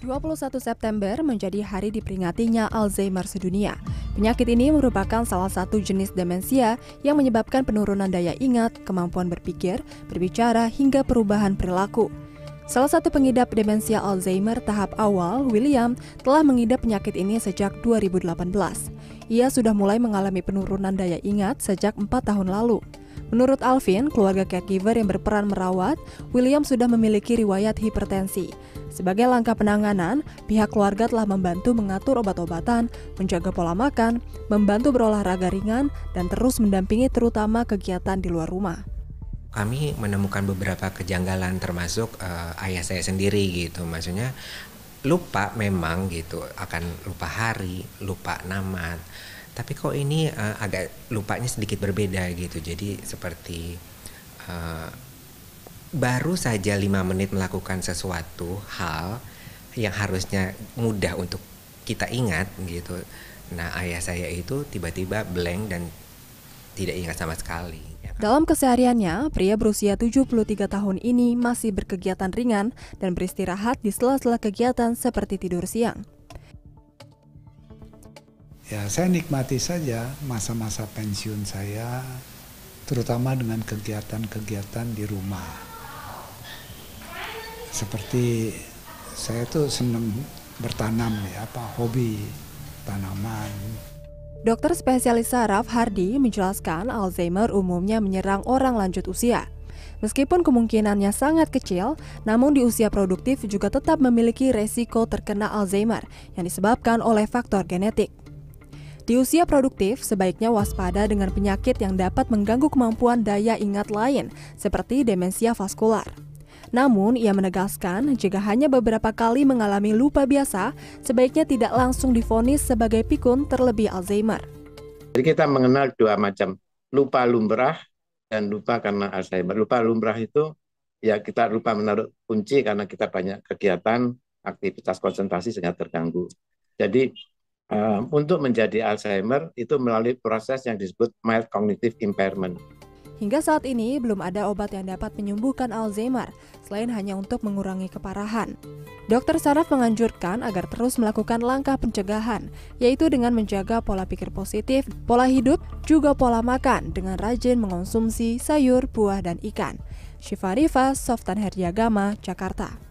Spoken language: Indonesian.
21 September menjadi hari diperingatinya Alzheimer sedunia. Penyakit ini merupakan salah satu jenis demensia yang menyebabkan penurunan daya ingat, kemampuan berpikir, berbicara, hingga perubahan perilaku. Salah satu pengidap demensia Alzheimer tahap awal, William, telah mengidap penyakit ini sejak 2018. Ia sudah mulai mengalami penurunan daya ingat sejak 4 tahun lalu. Menurut Alvin, keluarga caregiver yang berperan merawat, William sudah memiliki riwayat hipertensi. Sebagai langkah penanganan, pihak keluarga telah membantu mengatur obat-obatan, menjaga pola makan, membantu berolahraga ringan, dan terus mendampingi terutama kegiatan di luar rumah. Kami menemukan beberapa kejanggalan termasuk uh, ayah saya sendiri gitu, maksudnya lupa memang gitu akan lupa hari, lupa nama tapi kok ini uh, agak lupanya sedikit berbeda gitu. Jadi seperti uh, baru saja lima menit melakukan sesuatu hal yang harusnya mudah untuk kita ingat gitu. Nah ayah saya itu tiba-tiba blank dan tidak ingat sama sekali ya kan? dalam kesehariannya, pria berusia 73 tahun ini masih berkegiatan ringan dan beristirahat di sela-sela kegiatan seperti tidur siang. Ya saya nikmati saja masa-masa pensiun saya terutama dengan kegiatan-kegiatan di rumah seperti saya tuh senang bertanam ya apa hobi tanaman Dokter spesialis saraf Hardi menjelaskan Alzheimer umumnya menyerang orang lanjut usia. Meskipun kemungkinannya sangat kecil, namun di usia produktif juga tetap memiliki resiko terkena Alzheimer yang disebabkan oleh faktor genetik. Di usia produktif, sebaiknya waspada dengan penyakit yang dapat mengganggu kemampuan daya ingat lain, seperti demensia vaskular. Namun, ia menegaskan jika hanya beberapa kali mengalami lupa biasa, sebaiknya tidak langsung difonis sebagai pikun terlebih Alzheimer. Jadi kita mengenal dua macam, lupa lumrah dan lupa karena Alzheimer. Lupa lumrah itu ya kita lupa menaruh kunci karena kita banyak kegiatan, aktivitas konsentrasi sehingga terganggu. Jadi uh, untuk menjadi Alzheimer itu melalui proses yang disebut mild cognitive impairment. Hingga saat ini belum ada obat yang dapat menyembuhkan Alzheimer selain hanya untuk mengurangi keparahan. Dokter saraf menganjurkan agar terus melakukan langkah pencegahan, yaitu dengan menjaga pola pikir positif, pola hidup, juga pola makan dengan rajin mengonsumsi sayur, buah, dan ikan. Syifa Rifa, Softan Herdiagama, Jakarta.